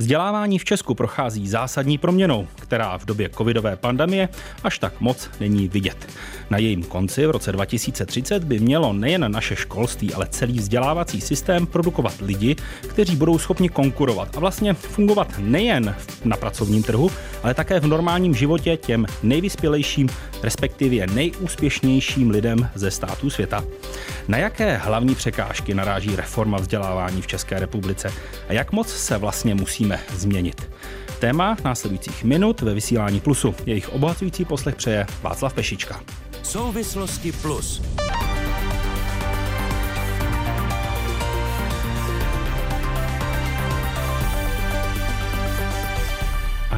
Vzdělávání v Česku prochází zásadní proměnou, která v době covidové pandemie až tak moc není vidět. Na jejím konci v roce 2030 by mělo nejen naše školství, ale celý vzdělávací systém produkovat lidi, kteří budou schopni konkurovat a vlastně fungovat nejen na pracovním trhu, ale také v normálním životě těm nejvyspělejším, respektive nejúspěšnějším lidem ze států světa. Na jaké hlavní překážky naráží reforma vzdělávání v České republice a jak moc se vlastně musíme změnit? Téma následujících minut ve vysílání Plusu. Jejich obohacující poslech přeje Václav Pešička. Souvislosti Plus.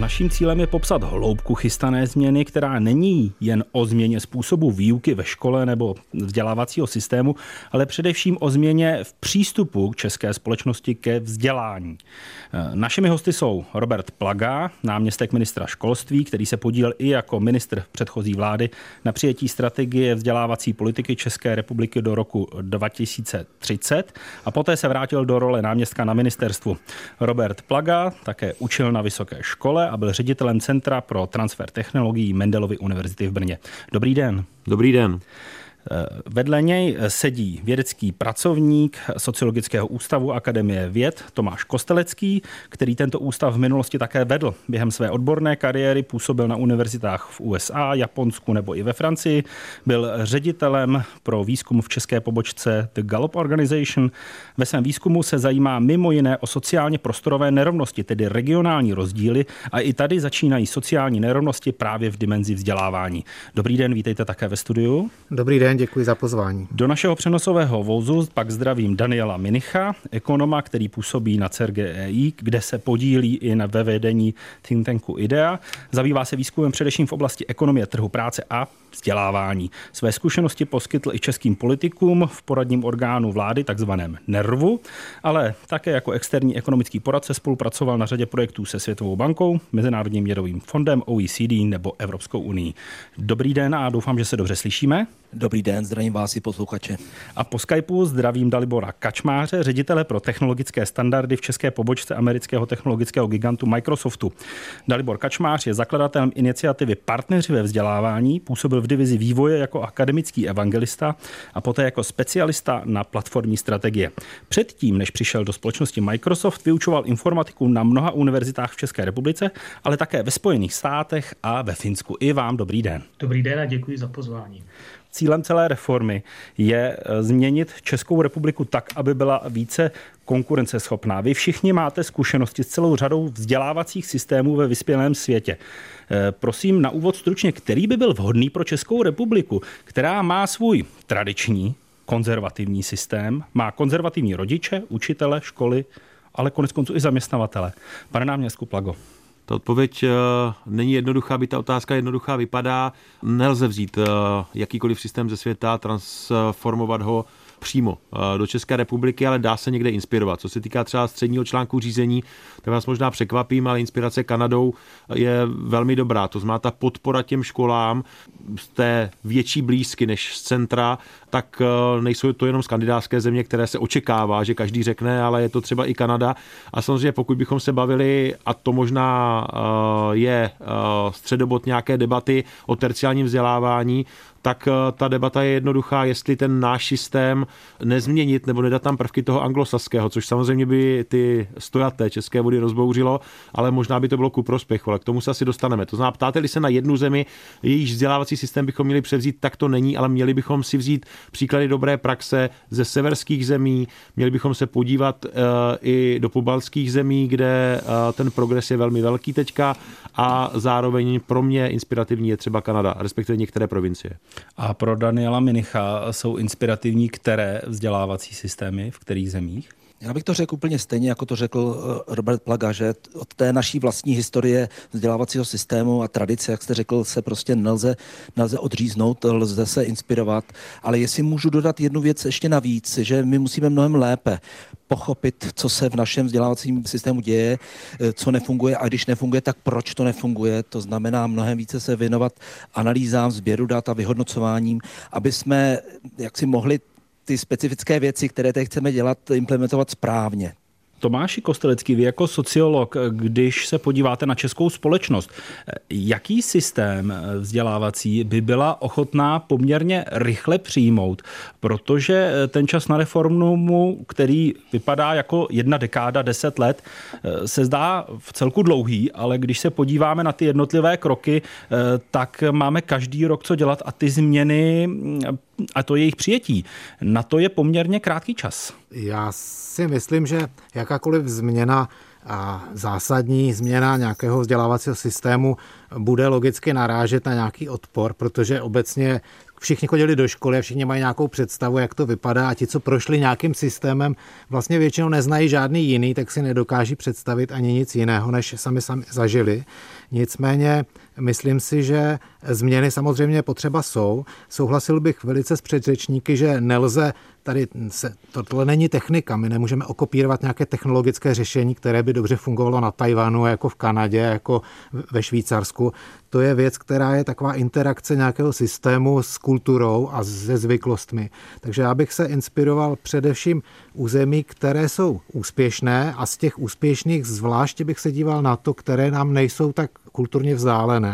Naším cílem je popsat hloubku chystané změny, která není jen o změně způsobu výuky ve škole nebo vzdělávacího systému, ale především o změně v přístupu k české společnosti ke vzdělání. Našimi hosty jsou Robert Plaga, náměstek ministra školství, který se podílel i jako ministr předchozí vlády na přijetí strategie vzdělávací politiky České republiky do roku 2030 a poté se vrátil do role náměstka na ministerstvu. Robert Plaga také učil na vysoké škole a byl ředitelem Centra pro transfer technologií Mendelovy univerzity v Brně. Dobrý den. Dobrý den. Eh, vedle něj sedí vědecký pracovník Sociologického ústavu Akademie věd Tomáš Kostelecký, který tento ústav v minulosti také vedl. Během své odborné kariéry působil na univerzitách v USA, Japonsku nebo i ve Francii. Byl ředitelem pro výzkum v české pobočce The Gallup Organization. Ve svém výzkumu se zajímá mimo jiné o sociálně prostorové nerovnosti, tedy regionální rozdíly a i tady začínají sociální nerovnosti právě v dimenzi vzdělávání. Dobrý den, vítejte také ve studiu. Dobrý den den, děkuji za pozvání. Do našeho přenosového vozu pak zdravím Daniela Minicha, ekonoma, který působí na CERGEI, kde se podílí i na ve vedení think tanku IDEA. Zabývá se výzkumem především v oblasti ekonomie trhu práce a vzdělávání. Své zkušenosti poskytl i českým politikům v poradním orgánu vlády, takzvaném NERVu, ale také jako externí ekonomický poradce spolupracoval na řadě projektů se Světovou bankou, Mezinárodním měnovým fondem, OECD nebo Evropskou unii. Dobrý den a doufám, že se dobře slyšíme. Dobrý den, zdravím vás i posluchače. A po Skypeu zdravím Dalibora Kačmáře, ředitele pro technologické standardy v české pobočce amerického technologického gigantu Microsoftu. Dalibor Kačmář je zakladatelem iniciativy Partneři ve vzdělávání, působil v divizi vývoje jako akademický evangelista a poté jako specialista na platformní strategie. Předtím, než přišel do společnosti Microsoft, vyučoval informatiku na mnoha univerzitách v České republice, ale také ve Spojených státech a ve Finsku. I vám dobrý den. Dobrý den a děkuji za pozvání. Cílem celé reformy je eh, změnit Českou republiku tak, aby byla více konkurenceschopná. Vy všichni máte zkušenosti s celou řadou vzdělávacích systémů ve vyspělém světě. Eh, prosím na úvod stručně, který by byl vhodný pro Českou republiku, která má svůj tradiční konzervativní systém, má konzervativní rodiče, učitele, školy, ale konec konců i zaměstnavatele. Pane náměstku Plago. Ta odpověď eh, není jednoduchá, by ta otázka jednoduchá vypadá. Nelze vzít eh, jakýkoliv systém ze světa, transformovat ho přímo eh, do České republiky, ale dá se někde inspirovat. Co se týká třeba středního článku řízení, tak vás možná překvapím, ale inspirace Kanadou je velmi dobrá. To znamená ta podpora těm školám z té větší blízky než z centra, tak eh, nejsou to jenom skandinávské země, které se očekává, že každý řekne, ale je to třeba i Kanada. A samozřejmě pokud bychom se bavili, a to možná eh, je středobod nějaké debaty o terciálním vzdělávání, tak eh, ta debata je jednoduchá, jestli ten náš systém nezměnit nebo nedat tam prvky toho anglosaského, což samozřejmě by ty stojaté české vody rozbouřilo, ale možná by to bylo ku prospěchu, ale k tomu se asi dostaneme. To znamená, ptáte-li se na jednu zemi, jejíž vzdělávací systém bychom měli převzít, tak to není, ale měli bychom si vzít příklady dobré praxe ze severských zemí, měli bychom se podívat uh, i do pobalských zemí, kde uh, ten progres je velmi velký teďka a zároveň pro mě inspirativní je třeba Kanada, respektive některé provincie. A pro Daniela Minicha jsou inspirativní které vzdělávací systémy, v kterých zemích? Já bych to řekl úplně stejně, jako to řekl eh, Robert Plaga, že od té naší vlastní historie vzdělávacího systému a tradice, jak jste řekl, se prostě nelze, nelze odříznout, lze se inspirovat. Ale jestli můžu dodat jednu věc ještě navíc, že my musíme mnohem lépe pochopit, co se v našem vzdělávacím systému děje, eh, co nefunguje a když nefunguje, tak proč to nefunguje. To znamená mnohem více se věnovat analýzám, sběru dat a vyhodnocováním, aby jsme jak si mohli ty specifické věci, které teď chceme dělat, implementovat správně. Tomáši Kostelecký, vy jako sociolog, když se podíváte na českou společnost, jaký systém vzdělávací by byla ochotná poměrně rychle přijmout, protože ten čas na reformu, který vypadá jako jedna dekáda, deset let, se zdá v celku dlouhý, ale když se podíváme na ty jednotlivé kroky, tak máme každý rok co dělat a ty změny a to jejich přijetí, na to je poměrně krátký čas. Já si myslím, že jakákoliv změna a zásadní změna nějakého vzdělávacího systému bude logicky narážet na nějaký odpor, protože obecně všichni chodili do školy a všichni mají nějakou představu, jak to vypadá a ti, co prošli nějakým systémem, vlastně většinou neznají žádný jiný, tak si nedokáží představit ani nic jiného, než sami sami zažili. Nicméně myslím si, že změny samozřejmě potřeba jsou. Souhlasil bych velice s předřečníky, že nelze tady se, tohle není technika, my nemůžeme okopírovat nějaké technologické řešení, které by dobře fungovalo na Tajvanu, jako v Kanadě, jako ve Švýcarsku. To je věc, která je taková interakce nějakého systému s kulturou a se zvyklostmi. Takže já bych se inspiroval především u zemí, které jsou úspěšné a z těch úspěšných zvláště bych se díval na to, které nám nejsou tak kulturně vzdálené.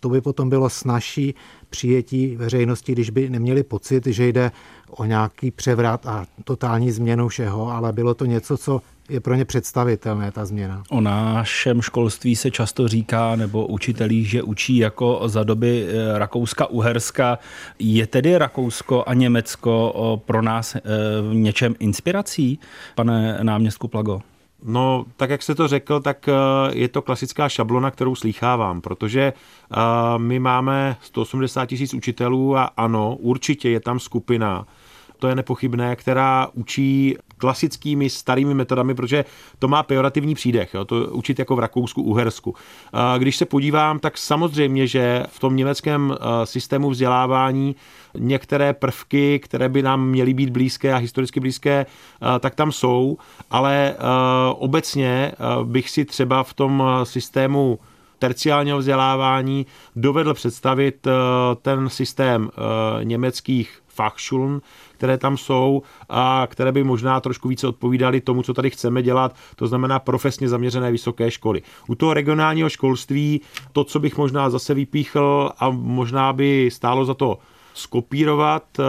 To by potom bylo snažší přijetí veřejnosti, když by neměli pocit, že jde o nějaký převrat a totální změnu všeho, ale bylo to něco, co je pro ně představitelné, ta změna. O našem školství se často říká, nebo učitelí, že učí jako za doby eh, Rakouska-Uherska. Je tedy Rakousko a Německo pro nás eh, v něčem inspirací, pane náměstku Plago? No, tak jak jste to řekl, tak eh, je to klasická šablona, kterou slýchávám, protože my máme 180 tisíc učitelů a ano, určitě je tam skupina, to je nepochybné, která učí klasickými starými metodami, protože to má pejorativní přídech, jo, to učit jako v Rakousku, Uhersku. Když se podívám, tak samozřejmě, že v tom německém systému vzdělávání některé prvky, které by nám měly být blízké a historicky blízké, tak tam jsou, ale obecně bych si třeba v tom systému terciálního vzdělávání dovedl představit ten systém německých Fachschulen, které tam jsou a které by možná trošku více odpovídaly tomu, co tady chceme dělat, to znamená profesně zaměřené vysoké školy. U toho regionálního školství to, co bych možná zase vypíchl a možná by stálo za to skopírovat, eh,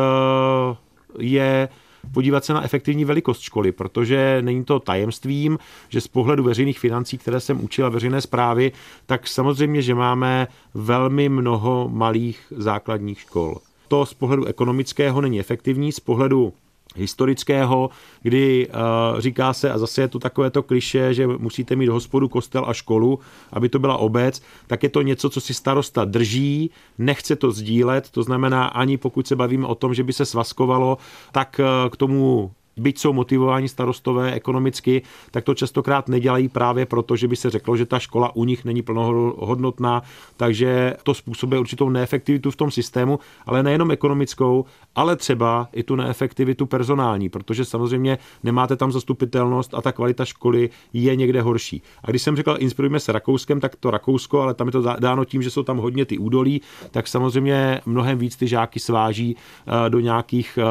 je podívat se na efektivní velikost školy, protože není to tajemstvím, že z pohledu veřejných financí, které jsem učila veřejné zprávy, tak samozřejmě, že máme velmi mnoho malých základních škol to z pohledu ekonomického není efektivní, z pohledu historického, kdy uh, říká se, a zase je to takové to kliše, že musíte mít hospodu, kostel a školu, aby to byla obec, tak je to něco, co si starosta drží, nechce to sdílet, to znamená ani pokud se bavíme o tom, že by se svazkovalo, tak uh, k tomu byť jsou motivováni starostové ekonomicky, tak to častokrát nedělají právě proto, že by se řeklo, že ta škola u nich není plnohodnotná, takže to způsobuje určitou neefektivitu v tom systému, ale nejenom ekonomickou, ale třeba i tu neefektivitu personální, protože samozřejmě nemáte tam zastupitelnost a ta kvalita školy je někde horší. A když jsem říkal, inspirujeme se Rakouskem, tak to Rakousko, ale tam je to dáno tím, že jsou tam hodně ty údolí, tak samozřejmě mnohem víc ty žáky sváží eh, do nějakých eh,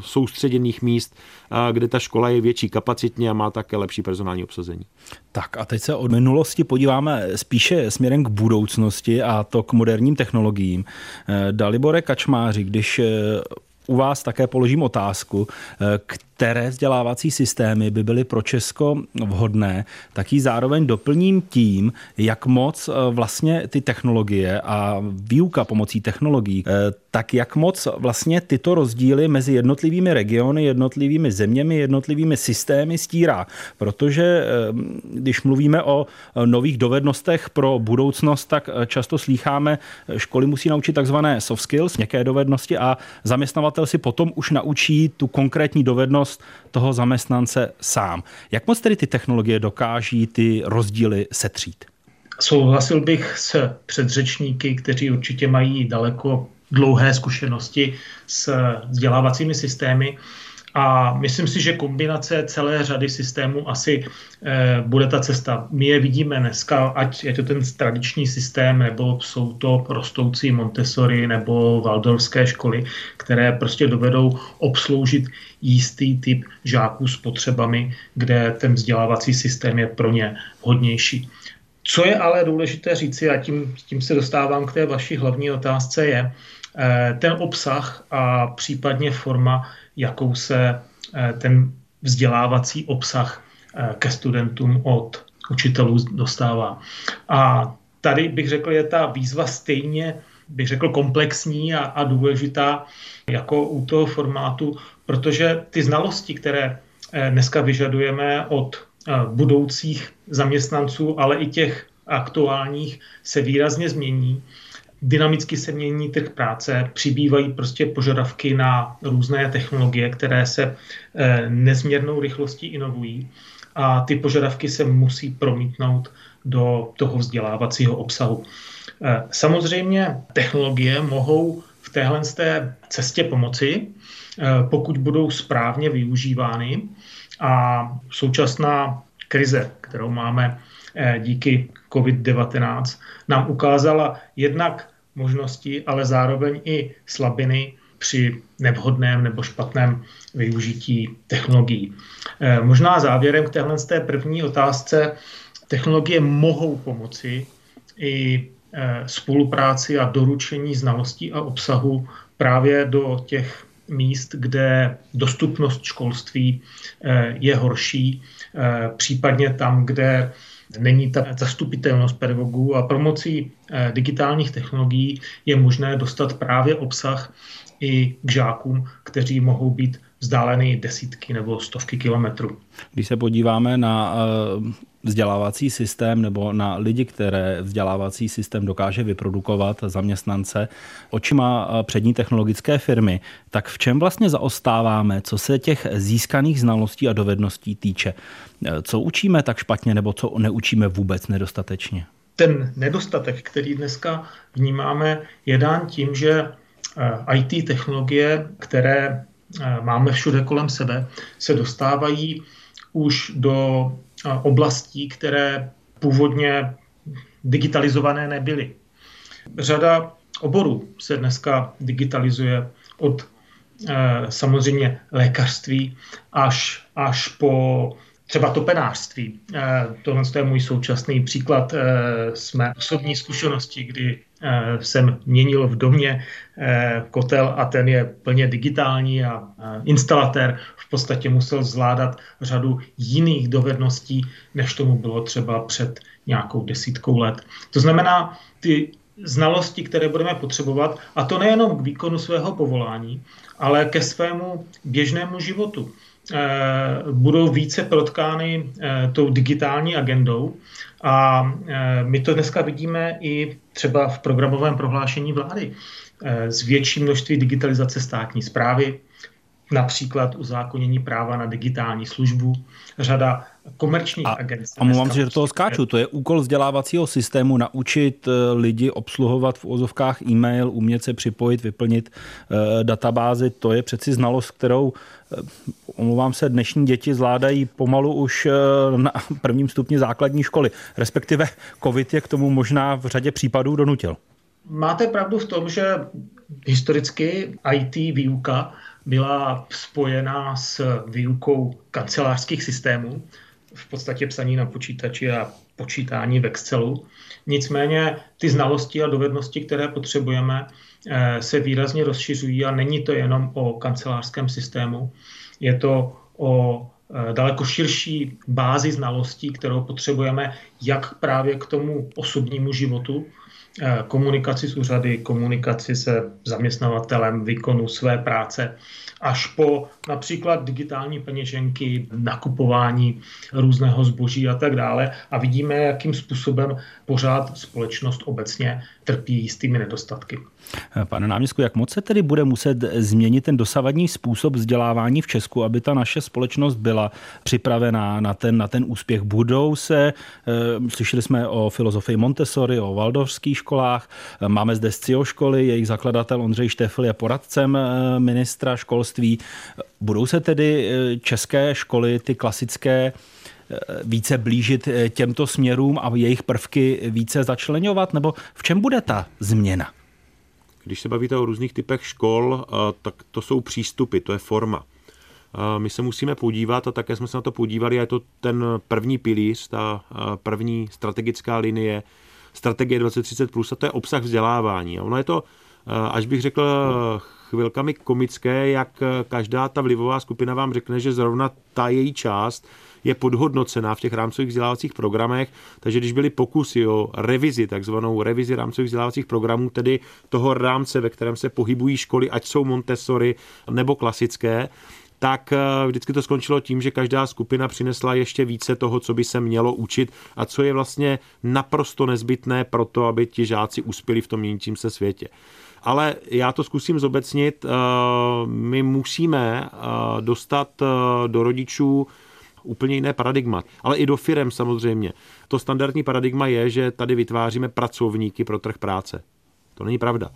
soustředěných míst, kde ta škola je větší kapacitně a má také lepší personální obsazení. Tak a teď se od minulosti podíváme spíše směrem k budoucnosti a to k moderním technologiím. Eh, Dalibore Kačmáři, když eh, u vás také položím otázku, eh, které vzdělávací systémy by byly pro Česko vhodné, tak ji zároveň doplním tím, jak moc vlastně ty technologie a výuka pomocí technologií tak jak moc vlastně tyto rozdíly mezi jednotlivými regiony, jednotlivými zeměmi, jednotlivými systémy stírá. Protože když mluvíme o nových dovednostech pro budoucnost, tak často slýcháme, školy musí naučit takzvané soft skills, měkké dovednosti a zaměstnavatel si potom už naučí tu konkrétní dovednost toho zaměstnance sám. Jak moc tedy ty technologie dokáží ty rozdíly setřít? Souhlasil bych s předřečníky, kteří určitě mají daleko dlouhé zkušenosti s vzdělávacími systémy A myslím si, že kombinace celé řady systémů asi eh, bude ta cesta. My je vidíme dneska, ať je to ten tradiční systém, nebo jsou to rostoucí Montessori nebo Waldorfské školy, které prostě dovedou obsloužit jistý typ žáků s potřebami, kde ten vzdělávací systém je pro ně hodnější. Co je ale důležité říci, a tím, tím se dostávám k té vaší hlavní otázce, je eh, ten obsah a případně forma, jakou se eh, ten vzdělávací obsah eh, ke studentům od učitelů dostává. A tady bych řekl, je ta výzva stejně, bych řekl, komplexní a, a důležitá jako u toho formátu, protože ty znalosti, které dneska vyžadujeme od budoucích zaměstnanců, ale i těch aktuálních se výrazně změní. Dynamicky se mění trh práce, přibývají prostě požadavky na různé technologie, které se eh, nezměrnou rychlostí inovují a ty požadavky se musí promítnout do toho vzdělávacího obsahu. Eh, samozřejmě technologie mohou v téhle cestě pomoci, eh, pokud budou správně využívány a současná krize, kterou máme díky COVID-19, nám ukázala jednak možnosti, ale zároveň i slabiny při nevhodném nebo špatném využití technologií. Eh, možná závěrem k téhle té první otázce, technologie mohou pomoci i eh, spolupráci a doručení znalostí a obsahu právě do těch míst, kde dostupnost školství eh, je horší, případně tam, kde není ta zastupitelnost pedagogů a promocí eh, digitálních technologií je možné dostat právě obsah i k žákům, kteří mohou být vzdálený desítky nebo stovky kilometrů. Když se podíváme na vzdělávací systém nebo na lidi, které vzdělávací systém dokáže vyprodukovat, zaměstnance, očima eh, přední technologické firmy, tak v čem vlastně zaostáváme, co se těch získaných znalostí a dovedností týče? Eh, co učíme tak špatně nebo co neučíme vůbec nedostatečně? Ten nedostatek, který dneska vnímáme, je dán tím, že eh, IT technologie, které máme všude kolem sebe, se dostávají už do oblastí, které původně digitalizované nebyly. Řada oborů se dneska digitalizuje od eh, samozřejmě lékařství až, až po třeba topenářství. Eh, tohle je můj současný příklad z eh, mé osobní zkušenosti, kdy jsem měnil v domě kotel a ten je plně digitální a instalatér v podstatě musel zvládat řadu jiných dovedností, než tomu bylo třeba před nějakou desítkou let. To znamená, ty znalosti, které budeme potřebovat, a to nejenom k výkonu svého povolání, ale ke svému běžnému životu. Eh, budou více protkány eh, tou digitální agendou a eh, my to dneska vidíme i třeba v programovém prohlášení vlády. Z větší množství digitalizace státní zprávy, například uzákonění práva na digitální službu, řada komerčních a, agent. A mluvám, že do toho skáču. To je úkol vzdělávacího systému naučit eh, lidi obsluhovat v ozovkách e-mail, umět se připojit, vyplnit uh, databázy. To je přeci znalost, kterou, uh, omlouvám se, dnešní děti zvládají pomalu už na prvním stupni základní školy. Respektive COVID je k tomu možná v řadě případů donutil. Máte pravdu v tom, že historicky IT výuka byla spojená s výukou kancelářských systémů, v podstatě psaní na počítači a počítání v Excelu. Nicméně ty znalosti a dovednosti, které potřebujeme, eh, se výrazně rozšiřují a není to jenom o kancelářském systému, je to o eh, daleko širší bázi znalostí, kterou potřebujeme jak právě k tomu osobnímu životu, eh, komunikaci s úřady, komunikaci se zaměstnavatelem, výkonu své práce, až po například digitální peněženky, nakupování různého zboží a tak dále. A vidíme, jakým způsobem pořád společnost obecně trpí jistými nedostatky. Pane náměstku, jak moc se tedy bude muset změnit ten dosavadní způsob vzdělávání v Česku, aby ta naše společnost byla připravená na ten, na ten úspěch? Budou se, eh, slyšeli jsme o filozofii Montessori, o Waldorfských školách. Máme zde SCIO školy, jejich zakladatel Ondřej Štefl je poradcem ministra školství. Budou se tedy české školy, ty klasické, více blížit těmto směrům a jejich prvky více začlenovat? Nebo v čem bude ta změna? Když se bavíte o různých typech škol, tak to jsou přístupy, to je forma. My se musíme podívat, a také jsme se na to podívali, a je to ten první pilíř, ta první strategická linie, strategie 2030+, plus, a to je obsah vzdělávání. A ono je to, až bych řekl, chvilkami komické, jak každá ta vlivová skupina vám řekne, že zrovna ta její část je podhodnocená v těch rámcových vzdělávacích programech, takže když byly pokusy o revizi, takzvanou revizi rámcových vzdělávacích programů, tedy toho rámce, ve kterém se pohybují školy, ať jsou Montessori nebo klasické, tak eh, vždycky to skončilo tím, že každá skupina přinesla ještě více toho, co by se mělo učit a co je vlastně naprosto nezbytné pro to, aby ti žáci uspěli v tom měnícím se světě. Ale já to zkusím zobecnit. Eh, my musíme eh, dostat do rodičů úplně jiné paradigma, ale i do firem samozřejmě. To standardní paradigma je, že tady vytváříme pracovníky pro trh práce. To není pravda.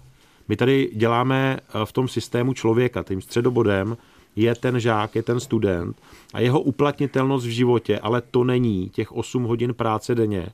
My tady děláme v tom systému člověka, tím středobodem je ten žák, je ten student a jeho uplatnitelnost v životě, ale to není těch 8 hodin práce denně,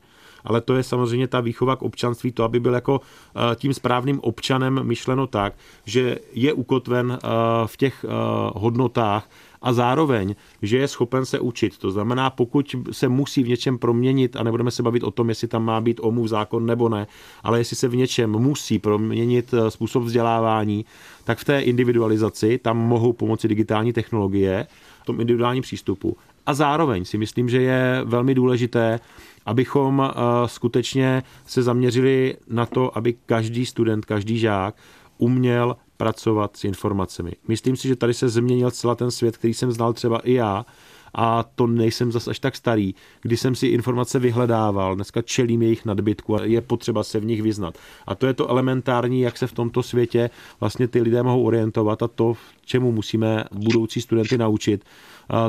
ale to je samozřejmě ta výchova k občanství, to, aby byl jako eh, tím správným občanem myšleno tak, že je ukotven eh, v těch eh, hodnotách, a zároveň, že je schopen se učit. To znamená, pokud se musí v něčem proměnit, a nebudeme se bavit o tom, jestli tam má být omluv zákon nebo ne, ale jestli se v něčem musí proměnit eh, způsob vzdělávání, tak v té individualizaci tam mohou pomoci digitální technologie, v tom individuálním přístupu. A zároveň si myslím, že je velmi důležité, abychom eh, skutečně se zaměřili na to, aby každý student, každý žák uměl pracovat s informacemi. Myslím si, že tady se změnil celý ten svět, který jsem znal třeba i já, a to nejsem zas až tak starý, kdy jsem si informace vyhledával, dneska čelím jejich nadbytku a je potřeba se v nich vyznat. A to je to elementární, jak se v tomto světě vlastně ty lidé mohou orientovat a to, čemu musíme budoucí studenty naučit,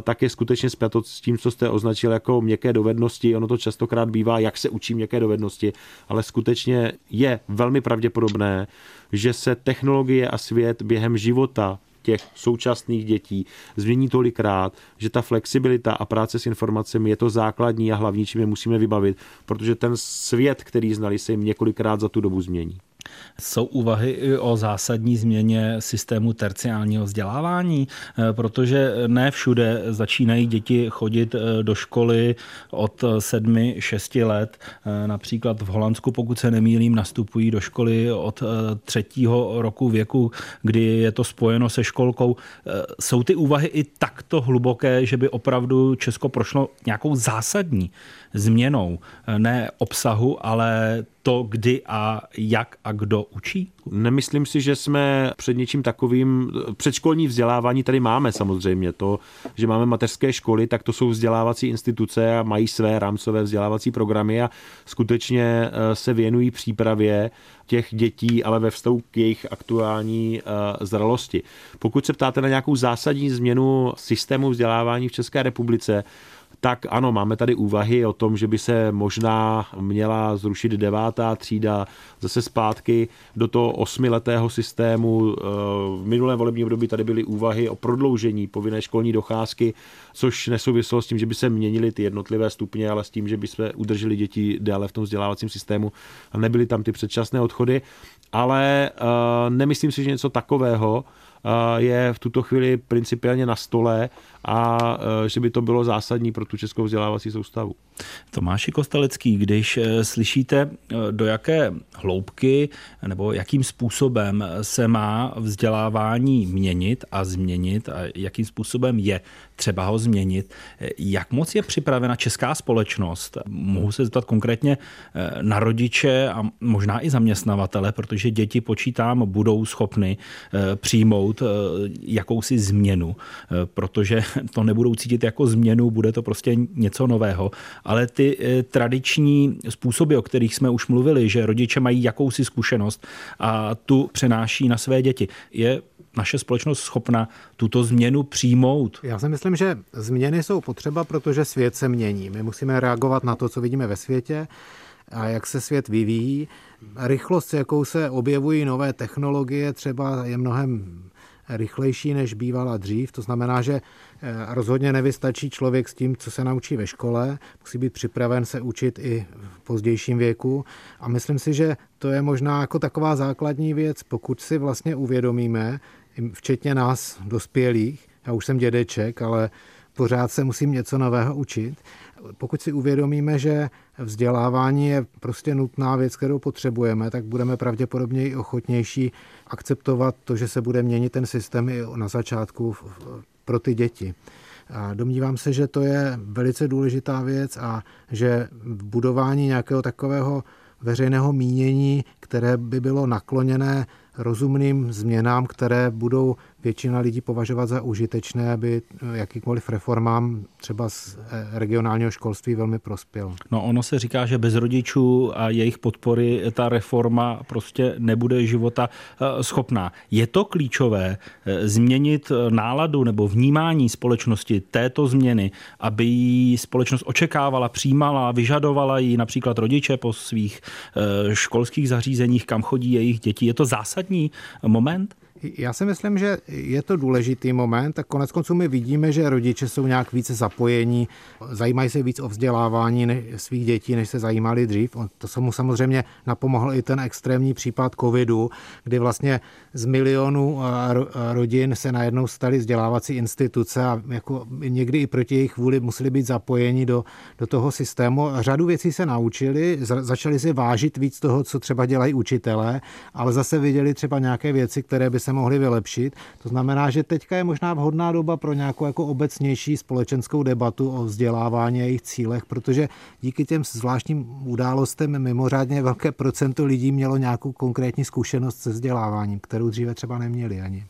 tak je skutečně s tím, co jste označil jako měkké dovednosti. Ono to častokrát bývá, jak se učí měkké dovednosti, ale skutečně je velmi pravděpodobné, že se technologie a svět během života těch současných dětí změní tolikrát, že ta flexibilita a práce s informacemi je to základní a hlavní, čím je musíme vybavit, protože ten svět, který znali, se jim několikrát za tu dobu změní. Jsou úvahy i o zásadní změně systému terciálního vzdělávání, eh, protože ne všude začínají děti chodit eh, do školy od 7-6 let. Eh, například v Holandsku, pokud se nemýlím, nastupují do školy od třetího roku věku, kdy je to spojeno se školkou. Jsou ty úvahy i takto hluboké, že by opravdu Česko prošlo nějakou zásadní změnou ne obsahu, ale to, kdy a jak a kdo učí? Nemyslím si, že jsme před něčím takovým, předškolní vzdělávání tady máme samozřejmě. To, že máme mateřské školy, tak to jsou vzdělávací instituce a mají své rámcové vzdělávací programy a skutečně eh, se věnují přípravě těch dětí, ale ve vztahu k jejich aktuální eh, zralosti. Pokud se ptáte na nějakou zásadní změnu systému vzdělávání v České republice, tak ano, máme tady úvahy o tom, že by se možná měla zrušit devátá třída, zase zpátky do toho osmiletého systému. Eh, v minulém volebním období tady byly úvahy o prodloužení povinné školní docházky, což nesouviselo s tím, že by se měnily ty jednotlivé stupně, ale s tím, že by jsme udrželi děti déle v tom vzdělávacím systému a nebyly tam ty předčasné odchody. Ale uh, nemyslím si, že něco takového je v tuto chvíli principiálně na stole a e, že by to bylo zásadní pro tu českou vzdělávací soustavu. Tomáši Kostelecký, když e, slyšíte, e, do jaké hloubky nebo jakým způsobem se má vzdělávání měnit a změnit a jakým způsobem je třeba ho změnit, jak moc je připravena česká společnost? Mohu se zeptat konkrétně na rodiče a možná i zaměstnavatele, protože děti počítám budou schopny přijmout jakousi změnu, protože to nebudou cítit jako změnu, bude to prostě něco nového. Ale ty eh, tradiční způsoby, o kterých jsme už mluvili, že rodiče mají jakousi zkušenost a tu přenáší na své děti, je naše společnost schopna tuto změnu přijmout? Já si myslím, že změny jsou potřeba, protože svět se mění. My musíme reagovat na to, co vidíme ve světě. a jak se svět vyvíjí. Rychlost, jakou se objevují nové technologie, třeba je mnohem rychlejší, než bývala dřív. To znamená, že rozhodně nevystačí člověk s tím, co se naučí ve škole. Musí být připraven se učit i v pozdějším věku. A myslím si, že to je možná jako taková základní věc, pokud si vlastně uvědomíme, včetně nás, dospělých, já už jsem dědeček, ale pořád se musím něco nového učit. Pokud si uvědomíme, že vzdělávání je prostě nutná věc, kterou potřebujeme, tak budeme pravděpodobně i ochotnější akceptovat to, že se bude měnit ten systém i na začátku pro ty děti. A domnívám se, že to je velice důležitá věc a že v budování nějakého takového veřejného mínění, které by bylo nakloněné rozumným změnám, které budou většina lidí považovat za užitečné, aby jakýkoliv reformám třeba z eh, regionálního školství velmi prospěl. No ono se říká, že bez rodičů a jejich podpory ta reforma prostě nebude života eh, schopná. Je to klíčové eh, změnit náladu nebo vnímání společnosti této změny, aby ji společnost očekávala, přijímala, vyžadovala ji například rodiče po svých školských zařízeních, kam chodí jejich děti. Je to zásadní moment? Já si myslím, že je to důležitý moment a konec konců my vidíme, že rodiče jsou nějak více zapojení, zajímají se víc o vzdělávání svých dětí, než se zajímali dřív. To se mu samozřejmě napomohl i ten extrémní případ covidu, kdy vlastně z milionů rodin se najednou staly vzdělávací instituce a jako někdy i proti jejich vůli museli být zapojeni do, do toho systému. Řadu věcí se naučili, začali si vážit víc toho, co třeba dělají učitelé, ale zase viděli třeba nějaké věci, které by se mohly vylepšit. To znamená, že teďka je možná vhodná doba pro nějakou jako obecnější společenskou debatu o vzdělávání a jejich cílech, protože díky těm zvláštním událostem mimořádně velké procento lidí mělo nějakou konkrétní zkušenost se vzděláváním, kterou dříve třeba neměli ani.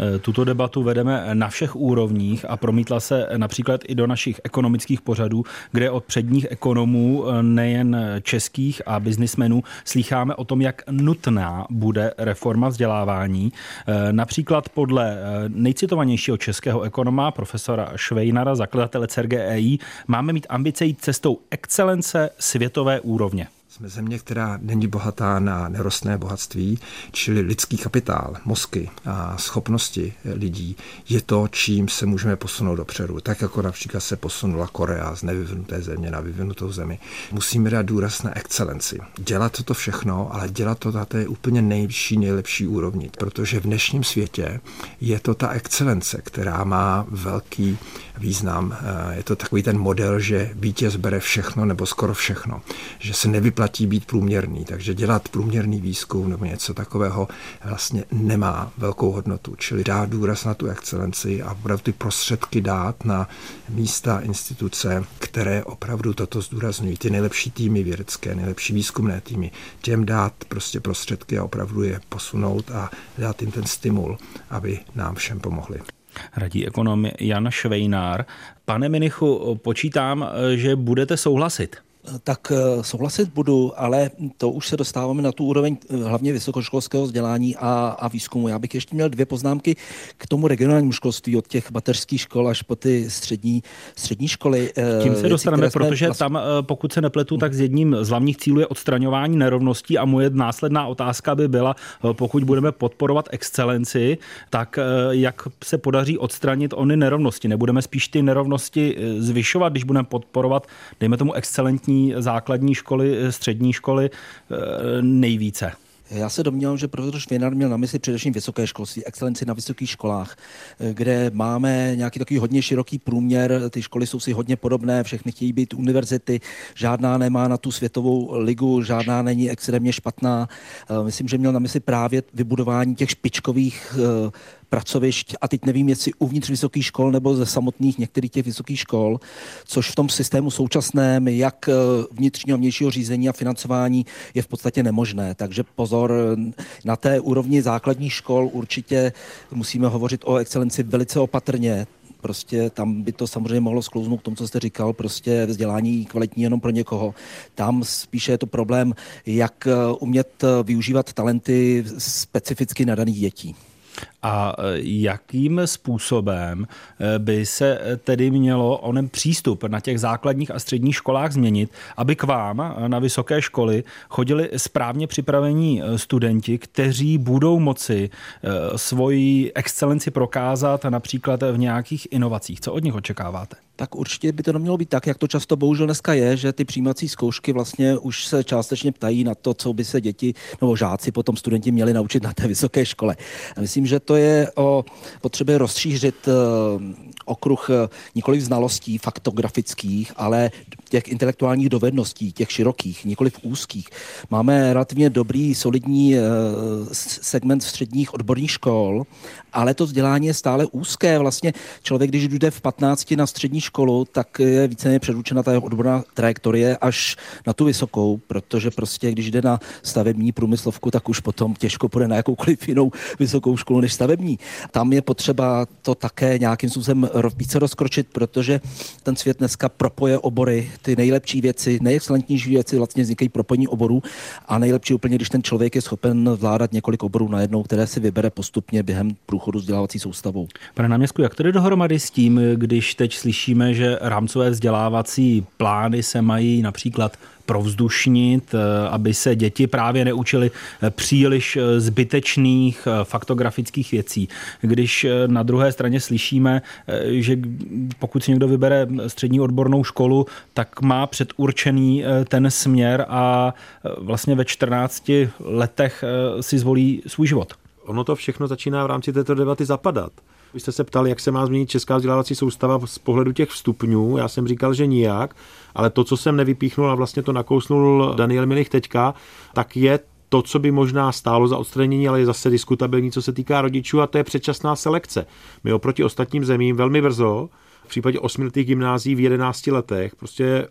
Eh, tuto debatu vedeme na všech úrovních a promítla se například i do našich ekonomických pořadů, kde od předních ekonomů, eh, nejen českých a biznismenů, slýcháme o tom, jak nutná bude reforma vzdělávání. Eh, například podle nejcitovanějšího českého ekonoma, profesora Švejnara, zakladatele CERGEI, máme mít ambice jít cestou excelence světové úrovně. Jsme země, která není bohatá na nerostné bohatství, čili lidský kapitál, mozky a schopnosti lidí je to, čím se můžeme posunout dopředu. Tak jako například se posunula Korea z nevyvinuté země na vyvinutou zemi. Musíme dát důraz na excelenci. Dělat toto všechno, ale dělat to na té úplně nejvyšší, nejlepší úrovni, protože v dnešním světě je to ta excelence, která má velký význam. Je to takový ten model, že vítěz bere všechno nebo skoro všechno, že se nevyplatí být průměrný, takže dělat průměrný výzkum nebo něco takového vlastně nemá velkou hodnotu. Čili dát důraz na tu excelenci a opravdu ty prostředky dát na místa, instituce, které opravdu toto zdůrazňují. Ty nejlepší týmy vědecké, nejlepší výzkumné týmy, těm dát prostě prostředky a opravdu je posunout a dát jim ten stimul, aby nám všem pomohli. Radí ekonom Jan Švejnár. Pane Minichu, počítám, že budete souhlasit tak eh, souhlasit budu, ale to už se dostáváme na tu úroveň eh, hlavně vysokoškolského vzdělání a, a výzkumu. Já bych ještě měl dvě poznámky k tomu regionálnímu školství od těch mateřských škol až po ty střední, střední školy. Eh, Tím se dostaneme, protože vlastně... tam, pokud se nepletu, tak z jedním z hlavních cílů je odstraňování nerovností a moje následná otázka by byla, pokud budeme podporovat excelenci, tak jak se podaří odstranit ony nerovnosti? Nebudeme spíš ty nerovnosti zvyšovat, když budeme podporovat, dejme tomu, excelentní kvalitní základní školy, střední školy eh, nejvíce? Já se domnívám, že profesor Švěnar měl na mysli především vysoké školství, excelenci na vysokých školách, eh, kde máme nějaký takový hodně široký průměr, ty školy jsou si hodně podobné, všechny chtějí být univerzity, žádná nemá na tu světovou ligu, žádná není extrémně špatná. Eh, myslím, že měl na mysli právě vybudování těch špičkových pracovišť a teď nevím, jestli uvnitř vysokých škol nebo ze samotných některých těch vysokých škol, což v tom systému současném, jak eh, vnitřního vnějšího řízení a financování je v podstatě nemožné. Takže pozor, na té úrovni základních škol určitě musíme hovořit o excelenci velice opatrně prostě tam by to samozřejmě mohlo sklouznout k tomu, co jste říkal, prostě vzdělání kvalitní jenom pro někoho. Tam spíše je to problém, jak eh, umět eh, využívat talenty specificky nadaných dětí. A e, jakým způsobem e, by se tedy mělo onen přístup na těch základních a středních školách změnit, aby k vám na vysoké školy chodili správně připravení e, studenti, kteří budou moci svoji excelenci prokázat například v nějakých inovacích? Co od nich očekáváte? tak určitě by to nemělo být tak, jak to často bohužel dneska je, že ty přijímací zkoušky vlastně už se částečně ptají na to, co by se děti nebo žáci potom studenti měli naučit na té vysoké škole. A myslím, že to je o potřebě rozšířit eh, okruh eh, nikoli znalostí faktografických, ale těch intelektuálních dovedností, těch širokých, nikoli v úzkých. Máme relativně dobrý, solidní eh, segment středních odborných škol, ale to vzdělání je stále úzké. Vlastně člověk, když jde v 15 na střední školu, tak je víceméně předurčena ta jeho odborná trajektorie až na tu vysokou, protože prostě, když jde na stavební průmyslovku, tak už potom těžko půjde na jakoukoliv jinou vysokou školu než stavební. Tam je potřeba to také nějakým způsobem více rozkročit, protože ten svět dneska propoje obory, ty nejlepší věci, nejexcelentnější věci vlastně vznikají propojení oborů a nejlepší úplně, když ten člověk je schopen vládat několik oborů najednou, které si vybere postupně během průchodu vzdělávací soustavou. Pane náměstku, jak jde dohromady s tím, když teď slyšíme, že rámcové vzdělávací plány se mají například provzdušnit, eh, aby se děti právě neučily eh, příliš eh, zbytečných faktografických věcí. Když na druhé straně slyšíme, že pokud si někdo vybere střední odbornou školu, tak má předurčený ten směr a vlastně ve 14 letech si zvolí svůj život. Ono to všechno začíná v rámci této debaty zapadat. Vy jste se ptali, jak se má změnit česká vzdělávací soustava z pohledu těch vstupňů. Já jsem říkal, že nijak, ale to, co jsem nevypíchnul a vlastně to nakousnul Daniel Milich teďka, tak je to, co by možná stálo za odstranění, ale je zase diskutabilní, co se týká rodičů, a to je předčasná selekce. My oproti ostatním zemím velmi brzo, v případě osmiletých gymnází v 11 letech, prostě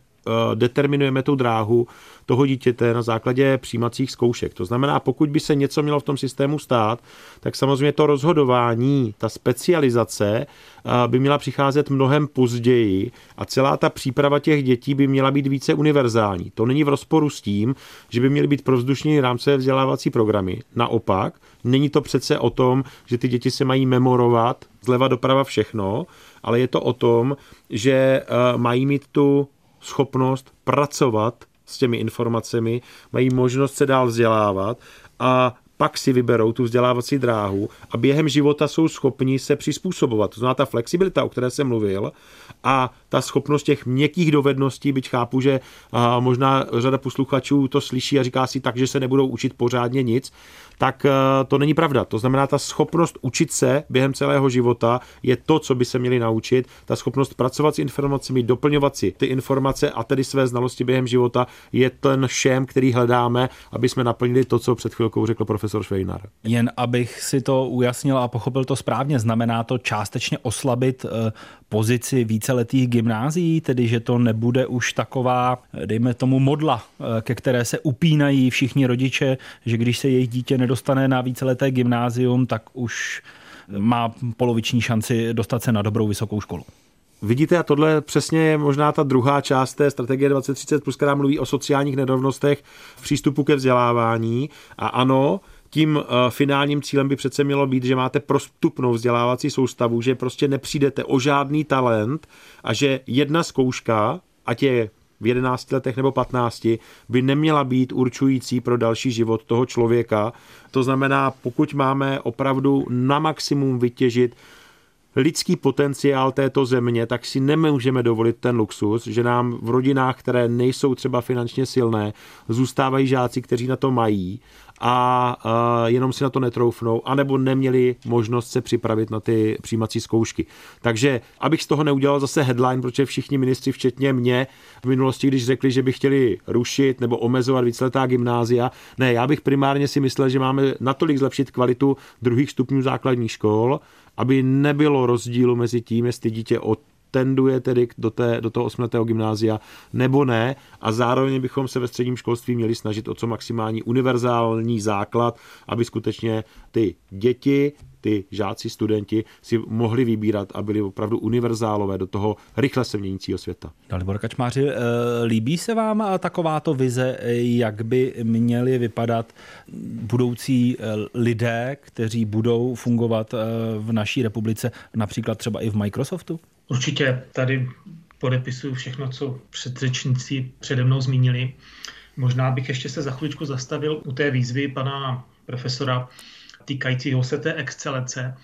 determinujeme tu dráhu toho dítěte na základě přijímacích zkoušek. To znamená, pokud by se něco mělo v tom systému stát, tak samozřejmě to rozhodování, ta specializace eh, by měla přicházet mnohem později a celá ta příprava těch dětí by měla být více univerzální. To není v rozporu s tím, že by měly být provzdušní rámcové vzdělávací programy. Naopak, není to přece o tom, že ty děti se mají memorovat zleva doprava všechno, ale je to o tom, že eh, mají mít tu schopnost pracovat s těmi informacemi, mají možnost se dál vzdělávat a pak si vyberou tu vzdělávací dráhu a během života jsou schopni se přizpůsobovat. To znamená ta flexibilita, o které jsem mluvil, a ta schopnost těch měkkých dovedností, byť chápu, že možná řada posluchačů to slyší a říká si tak, že se nebudou učit pořádně nic, tak eh, to není pravda. To znamená, ta schopnost učit se během celého života je to, co by se měli naučit. Ta schopnost pracovat s informacemi, doplňovat si ty informace a tedy své znalosti během života je ten šém, který hledáme, aby jsme naplnili to, co před chvilkou řekl profesor Švejnar. Jen abych si to ujasnil a pochopil to správně, znamená to částečně oslabit eh, pozici víceletých gymnázií, tedy že to nebude už taková, dejme tomu, modla, eh, ke které se upínají všichni rodiče, že když se jejich dítě nedostane na víceleté gymnázium, tak už má poloviční šanci dostat se na dobrou vysokou školu. Vidíte, a tohle přesně je možná ta druhá část té strategie 2030, plus, která mluví o sociálních nerovnostech v přístupu ke vzdělávání. A ano, tím uh, finálním cílem by přece mělo být, že máte prostupnou vzdělávací soustavu, že prostě nepřijdete o žádný talent a že jedna zkouška, ať je v 11 letech nebo 15, by neměla být určující pro další život toho člověka. To znamená, pokud máme opravdu na maximum vytěžit lidský potenciál této země, tak si nemůžeme dovolit ten luxus, že nám v rodinách, které nejsou třeba finančně silné, zůstávají žáci, kteří na to mají a uh, jenom si na to netroufnou, anebo neměli možnost se připravit na ty přijímací zkoušky. Takže abych z toho neudělal zase headline, protože všichni ministři, včetně mě, v minulosti, když řekli, že by chtěli rušit nebo omezovat víceletá gymnázia, ne, já bych primárně si myslel, že máme natolik zlepšit kvalitu druhých stupňů základních škol, aby nebylo rozdílu mezi tím, jestli dítě od tenduje tedy do, té, do toho osmletého gymnázia nebo ne. A zároveň bychom se ve středním školství měli snažit o co maximální univerzální základ, aby skutečně ty děti, ty žáci, studenti si mohli vybírat a byli opravdu univerzálové do toho rychle se měnícího světa. Dalibor Kačmáři, eh, líbí se vám takováto vize, jak by měli vypadat budoucí eh, lidé, kteří budou fungovat eh, v naší republice, například třeba i v Microsoftu? Určitě tady podepisuju všechno, co předřečníci přede mnou zmínili. Možná bych ještě se za chvíličku zastavil u té výzvy pana profesora týkajícího se té excelence.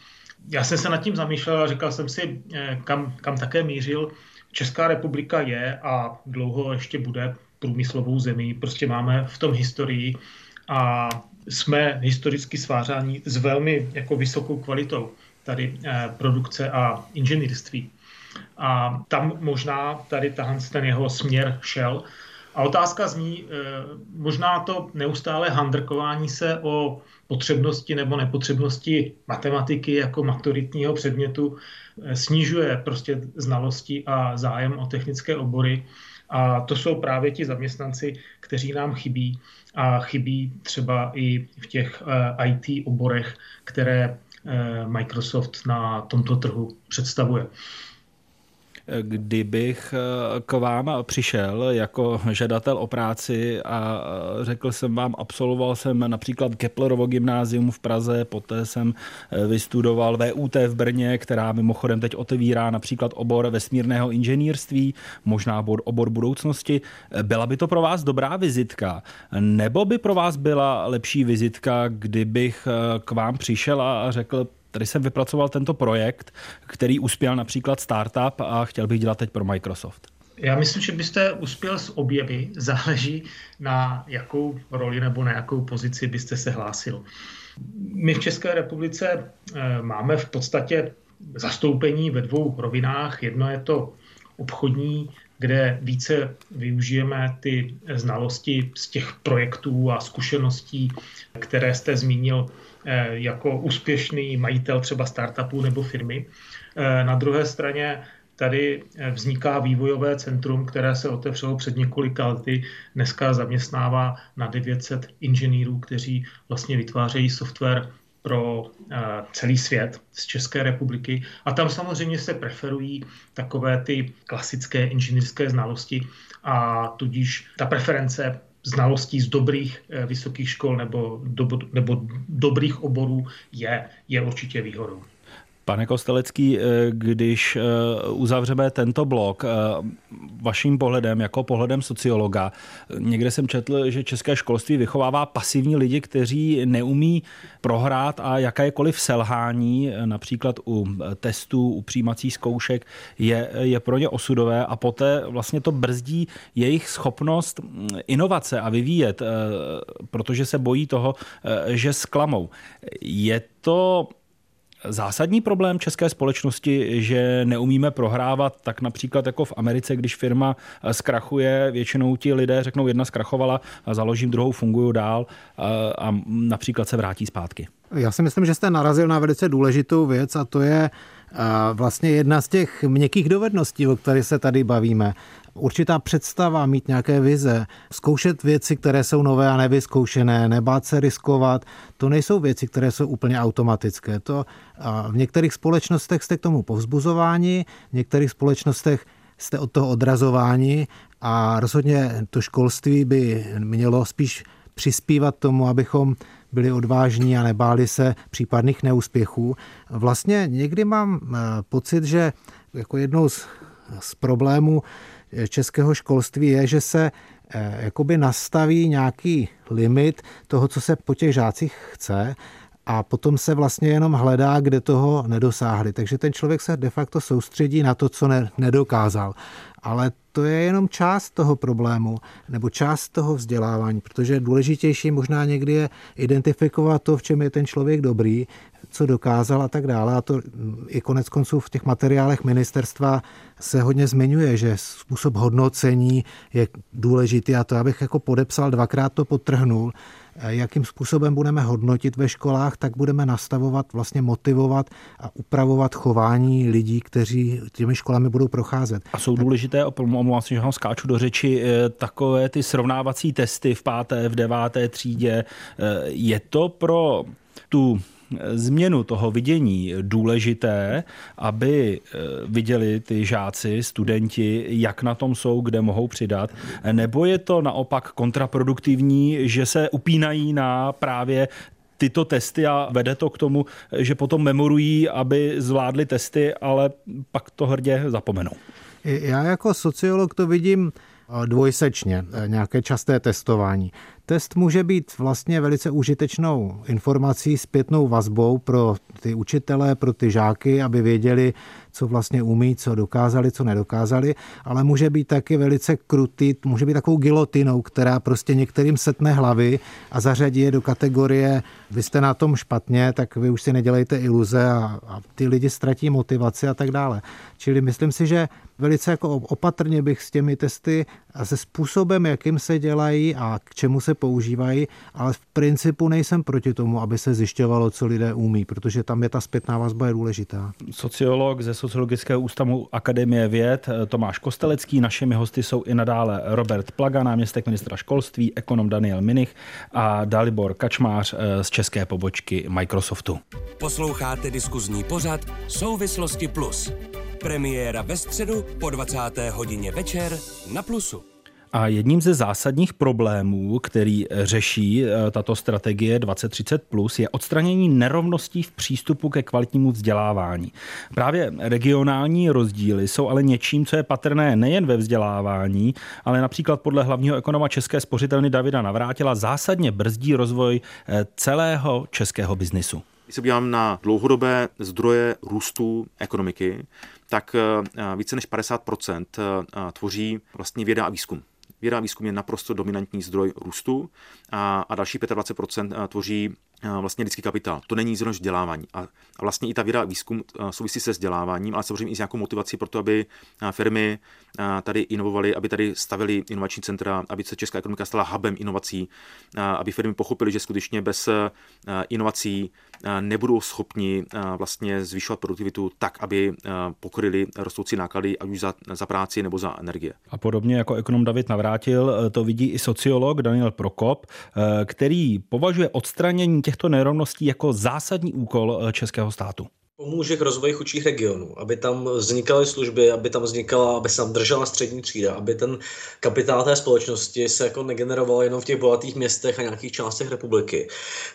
Já jsem se nad tím zamýšlel a říkal jsem si, eh, kam, kam také mířil. Česká republika je a dlouho ještě bude průmyslovou zemí. Prostě máme v tom historii a jsme historicky svářáni s velmi jako vysokou kvalitou tady eh, produkce a inženýrství. A tam možná tady ten jeho směr šel. A otázka zní, eh, možná to neustále handrkování se o potřebnosti nebo nepotřebnosti matematiky jako maturitního předmětu eh, snižuje prostě znalosti a zájem o technické obory. A to jsou právě ti zaměstnanci, kteří nám chybí a chybí třeba i v těch eh, IT oborech, které Microsoft na tomto trhu představuje kdybych eh, k vám přišel jako žadatel o práci a eh, řekl jsem vám, absolvoval jsem například Keplerovo gymnázium v Praze, poté jsem eh, vystudoval VUT v Brně, která mimochodem teď otevírá například obor vesmírného inženýrství, možná obor, obor budoucnosti. Byla by to pro vás dobrá vizitka? Nebo by pro vás byla lepší vizitka, kdybych k vám přišel a řekl, Tady jsem vypracoval tento projekt, který uspěl například startup a chtěl bych dělat teď pro Microsoft. Já myslím, že byste uspěl s objevy, záleží na jakou roli nebo na jakou pozici byste se hlásil. My v České republice eh, máme v podstatě zastoupení ve dvou rovinách. Jedno je to obchodní, kde více využijeme ty znalosti z těch projektů a zkušeností, které jste zmínil jako úspěšný majitel třeba startupů nebo firmy. Eh, na druhé straně tady eh, vzniká vývojové centrum, které se otevřelo před několika lety. Dneska zaměstnává na 900 inženýrů, kteří vlastně vytvářejí software pro celý svět z České republiky. A tam samozřejmě se preferují takové ty klasické inženýrské znalosti a tudíž ta preference znalostí z dobrých eh, vysokých škol nebo, do, nebo dobrých oborů je, je určitě výhodou. Pane Kostelecký, eh, když eh, uzavřeme tento blok vaším pohledem, jako pohledem sociologa, někde jsem četl, že české školství vychovává pasivní lidi, kteří neumí prohrát a jakékoliv selhání, například u testů, u přijímacích zkoušek, je, je pro ně osudové a poté vlastně to brzdí jejich schopnost mm, inovace a vyvíjet, protože se bojí toho, že sklamou. Je to zásadní problém české společnosti, že neumíme prohrávat tak například jako v Americe, když firma zkrachuje, většinou ti lidé řeknou, jedna zkrachovala, založím druhou, funguju dál a například se vrátí zpátky. Já si myslím, že jste narazil na velice důležitou věc a to je vlastně jedna z těch měkkých dovedností, o kterých se tady bavíme určitá představa, mít nějaké vize, zkoušet věci, které jsou nové a nevyzkoušené, nebát se riskovat, to nejsou věci, které jsou úplně automatické. To v některých společnostech jste k tomu povzbuzováni, v některých společnostech jste od toho odrazováni a rozhodně to školství by mělo spíš přispívat tomu, abychom byli odvážní a nebáli se případných neúspěchů. Vlastně někdy mám eh, pocit, že jako jednou z, z problémů českého školství je, že se eh, jakoby nastaví nějaký limit toho, co se po těch žácích chce a potom se vlastně jenom hledá, kde toho nedosáhli. Takže ten člověk se de facto soustředí na to, co ne, nedokázal. ale to je jenom část toho problému nebo část toho vzdělávání, protože důležitější možná někdy je identifikovat to, v čem je ten člověk dobrý, co dokázal a tak dále. A to i konec konců v těch materiálech ministerstva se hodně zmiňuje, že způsob hodnocení je důležitý a to abych jako podepsal, dvakrát to potrhnul, jakým způsobem budeme hodnotit ve školách, tak budeme nastavovat, vlastně motivovat a upravovat chování lidí, kteří těmi školami budou procházet. A jsou důležité, omlouvám se, že ho skáču do řeči, eh, takové ty srovnávací testy v páté, v deváté třídě. Eh, je to pro tu změnu toho vidění důležité, aby eh, viděli ty žáci, studenti, jak na tom jsou, kde mohou přidat, nebo je to naopak kontraproduktivní, že se upínají na právě tyto testy a vede to k tomu, že potom memorují, aby zvládli testy, ale pak to hrdě zapomenou. Já jako sociolog to vidím eh, dvojsečně, eh, nějaké časté testování. Test může být vlastně velice užitečnou informací, zpětnou vazbou pro ty učitele, pro ty žáky, aby věděli, co vlastně umí, co dokázali, co nedokázali, ale může být taky velice krutý, může být takovou gilotinou, která prostě některým setne hlavy a zařadí je do kategorie vy jste na tom špatně, tak vy už si nedělejte iluze a, a ty lidi ztratí motivaci a tak dále. Čili myslím si, že velice jako opatrně bych s těmi testy a se způsobem, jakým se dělají a k čemu se používají, ale v principu nejsem proti tomu, aby se zjišťovalo, co lidé umí, protože tam je ta zpětná vazba je důležitá. Sociolog ze Sociologického ústavu Akademie věd Tomáš Kostelecký, našimi hosty jsou i nadále Robert Plaga, náměstek ministra školství, ekonom Daniel Minich a Dalibor Kačmář eh, z české pobočky Microsoftu. Posloucháte diskuzní pořad Souvislosti Plus. Premiéra ve středu po 20. hodině večer na Plusu. A jedním ze zásadních problémů, který řeší eh, tato strategie 2030, je odstranění nerovností v přístupu ke kvalitnímu vzdělávání. Právě regionální rozdíly jsou ale něčím, co je patrné nejen ve vzdělávání, ale například podle hlavního ekonoma České spořitelny Davida Navrátila zásadně brzdí rozvoj eh, celého českého biznisu. Když se podívám na dlouhodobé zdroje růstu ekonomiky, tak eh, více než 50% tvoří vlastně věda a výzkum. Věda a výzkum je naprosto dominantní zdroj růstu a, a další 25% tvoří vlastně lidský kapitál. To není zrovna vzdělávání. A, vlastně i ta věda výzkum souvisí se vzděláváním, ale samozřejmě i s nějakou motivací pro to, aby firmy tady inovovaly, aby tady stavili inovační centra, aby se česká ekonomika stala hubem inovací, aby firmy pochopily, že skutečně bez inovací nebudou schopni vlastně zvyšovat produktivitu tak, aby pokryli rostoucí náklady, ať už za, za práci nebo za energie. A podobně jako ekonom David Navrátil, to vidí i sociolog Daniel Prokop, který považuje odstranění těchto nerovností jako zásadní úkol e, českého státu pomůže k rozvoji chudších regionů, aby tam vznikaly služby, aby tam vznikala, aby se tam držela střední třída, aby ten kapitál té společnosti se jako negeneroval jenom v těch bohatých městech a nějakých částech republiky,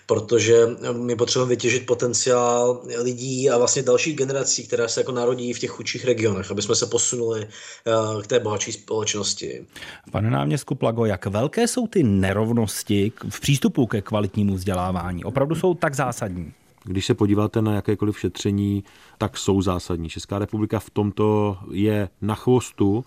protože my potřebujeme vytěžit potenciál lidí a vlastně dalších generací, které se jako narodí v těch chudších regionech, aby jsme se posunuli eh, k té bohatší společnosti. Pane náměstku Plago, jak velké jsou ty nerovnosti v přístupu ke kvalitnímu vzdělávání? Opravdu jsou tak zásadní? Když se podíváte na jakékoliv šetření, tak jsou zásadní. Česká republika v tomto je na chvostu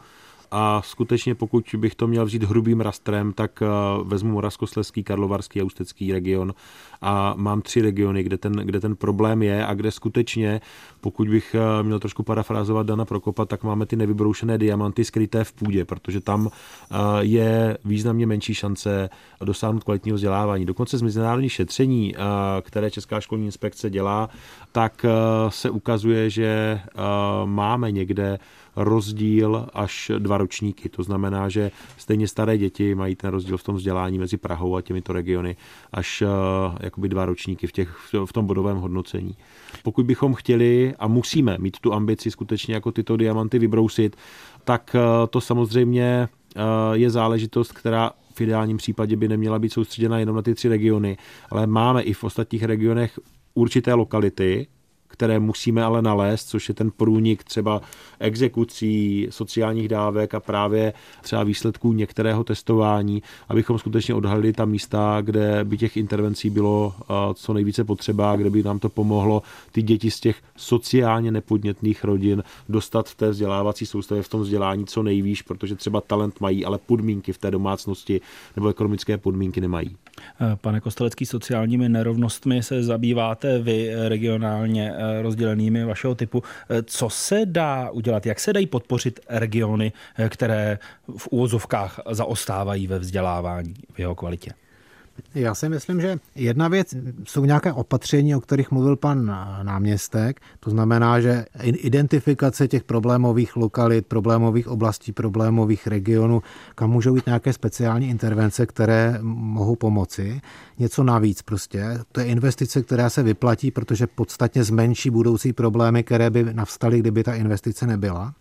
a skutečně pokud bych to měl vzít hrubým rastrem, tak eh, vezmu Moravskoslezský, Karlovarský a Ústecký region a mám tři regiony, kde ten, kde ten problém je a kde skutečně, pokud bych eh, měl trošku parafrázovat Dana Prokopa, tak máme ty nevybroušené diamanty skryté v půdě, protože tam eh, je významně menší šance dosáhnout kvalitního vzdělávání. Dokonce z mezinárodních šetření, které Česká školní inspekce dělá, tak se ukazuje, že máme někde rozdíl až dva ročníky. To znamená, že stejně staré děti mají ten rozdíl v tom vzdělání mezi Prahou a těmito regiony až uh, jakoby dva ročníky v, těch, v tom bodovém hodnocení. Pokud bychom chtěli a musíme mít tu ambici skutečně jako tyto diamanty vybrousit, tak uh, to samozřejmě uh, je záležitost, která v ideálním případě by neměla být soustředěna jenom na ty tři regiony, ale máme i v ostatních regionech určité lokality, které musíme ale nalézt, což je ten průnik třeba exekucí, sociálních dávek a právě třeba výsledků některého testování, abychom skutečně odhalili ta místa, kde by těch intervencí bylo co nejvíce potřeba, kde by nám to pomohlo ty děti z těch sociálně nepodnětných rodin dostat v té vzdělávací soustavě, v tom vzdělání co nejvíš, protože třeba talent mají, ale podmínky v té domácnosti nebo ekonomické podmínky nemají. Pane Kostelecký, sociálními nerovnostmi se zabýváte vy regionálně eh, rozdělenými vašeho typu. Eh, co se dá udělat? Jak se dají podpořit regiony, eh, které v úvozovkách zaostávají ve vzdělávání v jeho kvalitě? Já si myslím, že jedna věc jsou nějaké opatření, o kterých mluvil pan náměstek. To znamená, že identifikace těch problémových lokalit, problémových oblastí, problémových regionů, kam můžou jít nějaké speciální intervence, které mohou pomoci. Něco navíc prostě. To je investice, která se vyplatí, protože podstatně zmenší budoucí problémy, které by navstaly, kdyby ta investice nebyla.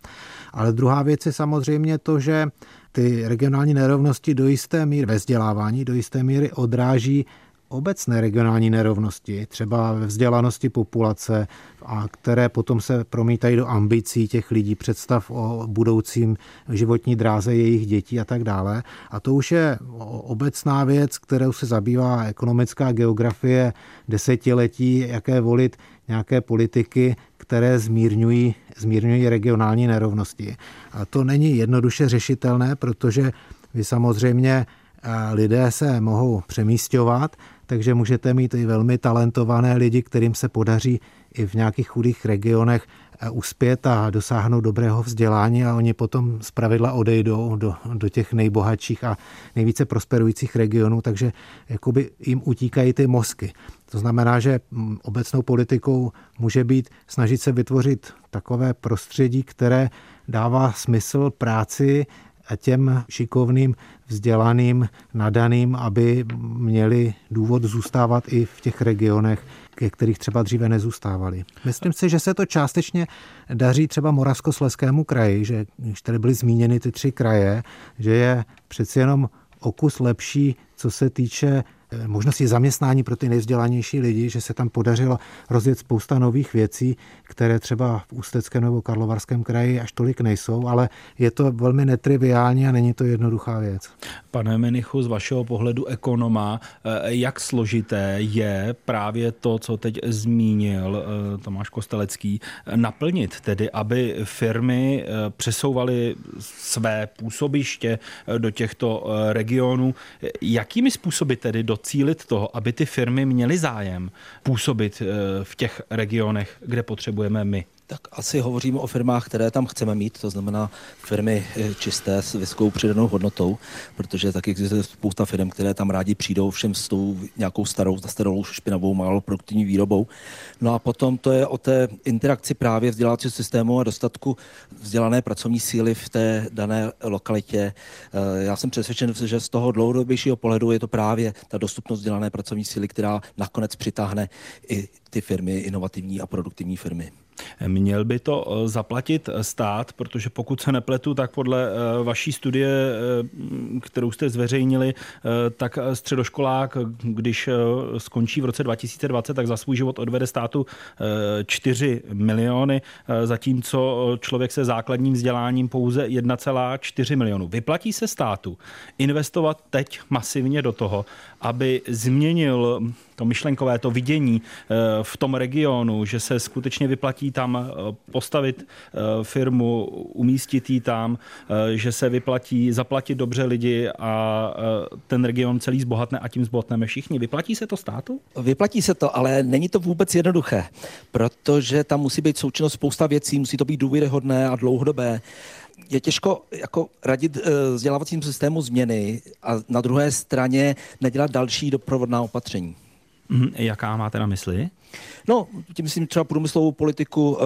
Ale druhá věc je samozřejmě to, že ty regionální nerovnosti do jisté míry ve vzdělávání do jisté míry odráží obecné regionální nerovnosti, třeba ve vzdělanosti populace, a které potom se promítají do ambicí těch lidí, představ o budoucím životní dráze jejich dětí a tak dále. A to už je obecná věc, kterou se zabývá ekonomická geografie desetiletí, jaké volit nějaké politiky, které zmírňují, zmírňují regionální nerovnosti. A to není jednoduše řešitelné, protože vy samozřejmě eh, lidé se mohou přemístěvat, takže můžete mít i velmi talentované lidi, kterým se podaří i v nějakých chudých regionech eh, uspět a dosáhnout dobrého vzdělání a oni potom z pravidla odejdou do, do těch nejbohatších a nejvíce prosperujících regionů, takže jakoby jim utíkají ty mozky. To znamená, že mm, obecnou politikou může být snažit se vytvořit takové prostředí, které dává smysl práci a těm šikovným, vzdělaným, nadaným, aby měli důvod zůstávat i v těch regionech, ke kterých třeba dříve nezůstávali. Myslím si, že se to částečně daří třeba Moravskosleskému kraji, že když tady byly zmíněny ty tři kraje, že je přeci jenom okus lepší, co se týče možnosti zaměstnání pro ty nejvzdělanější lidi, že se tam podařilo rozjet spousta nových věcí, které třeba v Ústeckém nebo Karlovarském kraji až tolik nejsou, ale je to velmi netriviální a není to jednoduchá věc. Pane Menichu, z vašeho pohledu ekonoma, eh, jak složité je právě to, co teď zmínil eh, Tomáš Kostelecký, naplnit, tedy aby firmy přesouvaly své působiště do těchto regionů. Jakými způsoby tedy do docílit toho, aby ty firmy měly zájem působit eh, v těch regionech, kde potřebujeme my? Tak asi hovoříme o firmách, které tam chceme mít, to znamená firmy eh, čisté s vysokou přidanou hodnotou, protože taky existuje spousta firm, které tam rádi přijdou všem s tou nějakou starou, starou špinavou, málo produktivní výrobou. No a potom to je o té interakci právě vzdělávacího systému a dostatku vzdělané pracovní síly v té dané lokalitě. Eh, já jsem přesvědčen, že z toho dlouhodobějšího pohledu je to právě ta dostupnost vzdělané pracovní síly, která nakonec přitáhne i ty firmy, inovativní a produktivní firmy. Měl by to eh, zaplatit stát, protože pokud se nepletu, tak podle eh, vaší studie, eh, kterou jste zveřejnili, tak středoškolák, když skončí v roce 2020, tak za svůj život odvede státu 4 miliony, zatímco člověk se základním vzděláním pouze 1,4 milionu. Vyplatí se státu investovat teď masivně do toho, aby změnil to myšlenkové, to vidění eh, v tom regionu, že se skutečně vyplatí tam eh, postavit eh, firmu, umístit ji tam, že se vyplatí zaplatit dobře lidi a ten region celý zbohatne a tím zbohatneme všichni. Vyplatí se to státu? Vyplatí se to, ale není to vůbec jednoduché, protože tam musí být součinnost spousta věcí, musí to být důvěryhodné a dlouhodobé je těžko jako radit vzdělávacím systému změny a na druhé straně nedělat další doprovodná opatření. Mm, jaká máte na mysli? No, tím myslím třeba průmyslovou politiku, eh,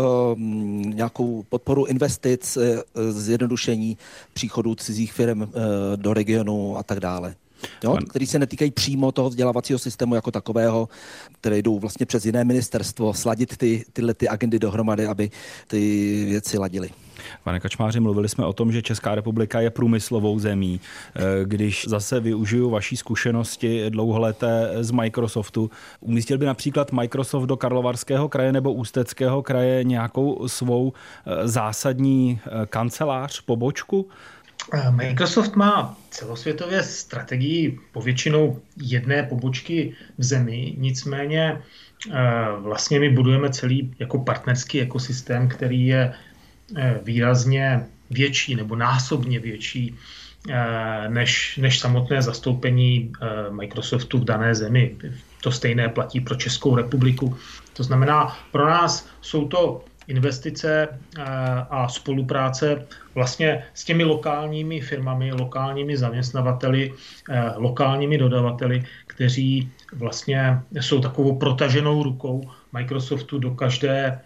nějakou podporu investic, eh, zjednodušení příchodu cizích firm eh, do regionu a tak dále. Jo, který se netýkají přímo toho vzdělávacího systému jako takového, které jdou vlastně přes jiné ministerstvo, sladit ty, tyhle ty agendy dohromady, aby ty věci ladily. Pane Kačmáři, mluvili jsme o tom, že Česká republika je průmyslovou zemí. Eh, když zase využiju vaší zkušenosti dlouholeté z Microsoftu, umístil by například Microsoft do Karlovarského kraje nebo Ústeckého kraje nějakou svou eh, zásadní eh, kancelář, pobočku? Microsoft má celosvětově strategii povětšinou jedné pobočky v zemi, nicméně vlastně my budujeme celý jako partnerský ekosystém, který je Eh, výrazně větší nebo násobně větší eh, než, než samotné zastoupení eh, Microsoftu v dané zemi. To stejné platí pro Českou republiku. To znamená, pro nás jsou to investice a spolupráce vlastně s těmi lokálními firmami, lokálními zaměstnavateli, lokálními dodavateli, kteří vlastně jsou takovou protaženou rukou Microsoftu do každé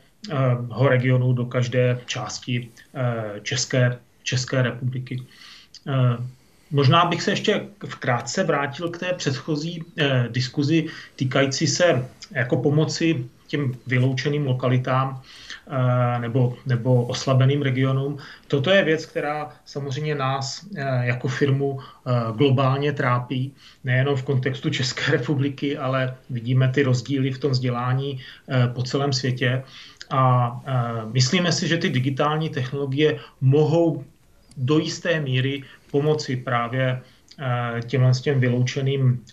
ho regionu do každé části eh, České, České republiky. Eh, možná bych se ještě vkrátce vrátil k té předchozí eh, diskuzi týkající se jako pomoci těm vyloučeným lokalitám nebo, nebo oslabeným regionům. Toto je věc, která samozřejmě nás jako firmu globálně trápí, nejenom v kontextu České republiky, ale vidíme ty rozdíly v tom vzdělání po celém světě. A myslíme si, že ty digitální technologie mohou do jisté míry pomoci právě těmhle těm vyloučeným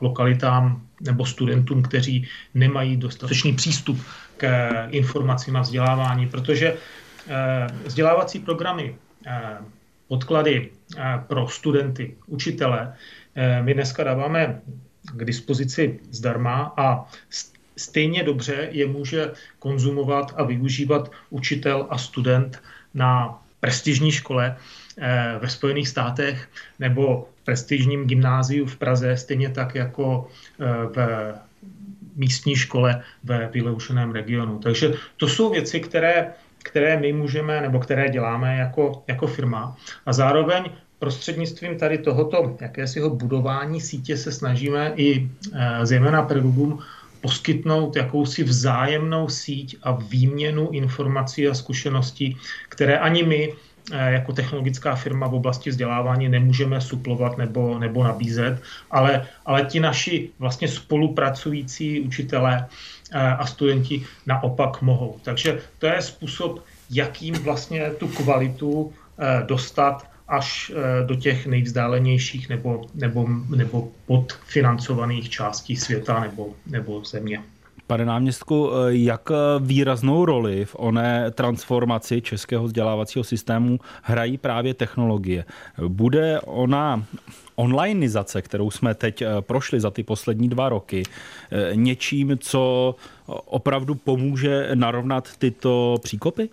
lokalitám nebo studentům, kteří nemají dostatečný přístup k informacím a vzdělávání, protože vzdělávací programy, podklady pro studenty, učitele, my dneska dáváme k dispozici zdarma a stejně dobře je může konzumovat a využívat učitel a student na prestižní škole eh, ve Spojených státech nebo prestižním gymnáziu v Praze, stejně tak jako eh, v místní škole ve vyloučeném regionu. Takže to jsou věci, které, které my můžeme nebo které děláme jako, jako firma. A zároveň prostřednictvím tady tohoto jakésiho budování sítě se snažíme i e, zejména pedagogům poskytnout jakousi vzájemnou síť a výměnu informací a zkušeností, které ani my eh, jako technologická firma v oblasti vzdělávání nemůžeme suplovat nebo, nebo nabízet, ale, ale ti naši vlastně spolupracující učitelé eh, a studenti naopak mohou. Takže to je způsob, jakým vlastně tu kvalitu eh, dostat až eh, do těch nejvzdálenějších nebo, nebo, nebo podfinancovaných částí světa nebo, nebo země. Pane náměstku, eh, jak výraznou roli v oné transformaci českého vzdělávacího systému hrají právě technologie? Bude ona onlineizace, kterou jsme teď eh, prošli za ty poslední dva roky, něčím, co opravdu pomůže narovnat tyto příkopy?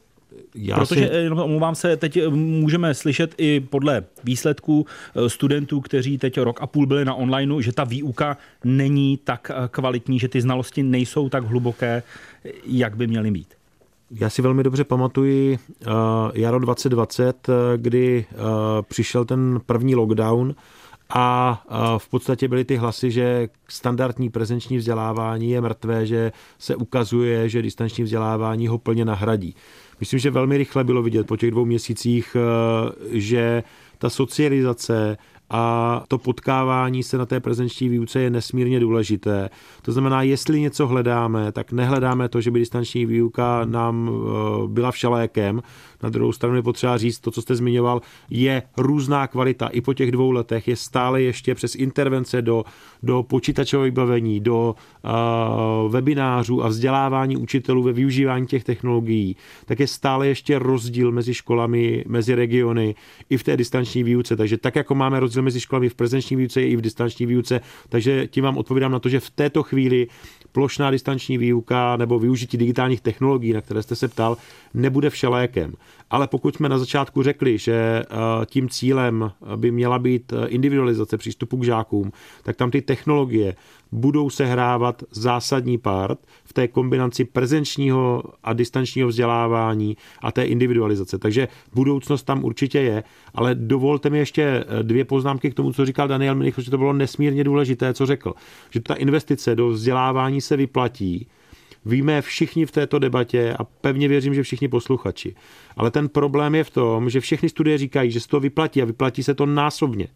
Já Protože, si... jenom omlouvám se, teď eh, můžeme slyšet i podle výsledků eh, studentů, kteří teď rok a půl byli na onlineu, že ta výuka není tak eh, kvalitní, že ty znalosti nejsou tak hluboké, jak by měly být. Já si velmi dobře pamatuji uh, jaro 2020, kdy uh, přišel ten první lockdown a uh, v podstatě byly ty hlasy, že standardní prezenční vzdělávání je mrtvé, že se ukazuje, že distanční vzdělávání ho plně nahradí. Myslím, že velmi rychle bylo vidět po těch dvou měsících, eh, že ta socializace a to potkávání se na té prezenční výuce je nesmírně důležité. To znamená, jestli něco hledáme, tak nehledáme to, že by distanční výuka nám eh, byla všelékem. Na druhou stranu je potřeba říct, to, co jste zmiňoval, je různá kvalita. I po těch dvou letech je stále ještě přes intervence do, do počítačového vybavení, do uh, webinářů a vzdělávání učitelů ve využívání těch technologií, tak je stále ještě rozdíl mezi školami, mezi regiony i v té distanční výuce. Takže tak, jako máme rozdíl mezi školami v prezenční výuce i v distanční výuce, takže tím vám odpovídám na to, že v této chvíli plošná distanční výuka nebo využití digitálních technologií, na které jste se ptal, nebude všelékem. Ale pokud jsme na začátku řekli, že eh, tím cílem by měla být eh, individualizace přístupu k žákům, tak tam ty technologie budou sehrávat zásadní part v té kombinaci prezenčního a distančního vzdělávání a té individualizace. Takže budoucnost tam určitě je, ale dovolte mi ještě eh, dvě poznámky k tomu, co říkal Daniel Minich, protože to bylo nesmírně důležité, co řekl. Že ta investice do vzdělávání se vyplatí, Víme všichni v této debatě a pevně věřím, že všichni posluchači. Ale ten problém je v tom, že všechny studie říkají, že se to vyplatí a vyplatí se to násobně.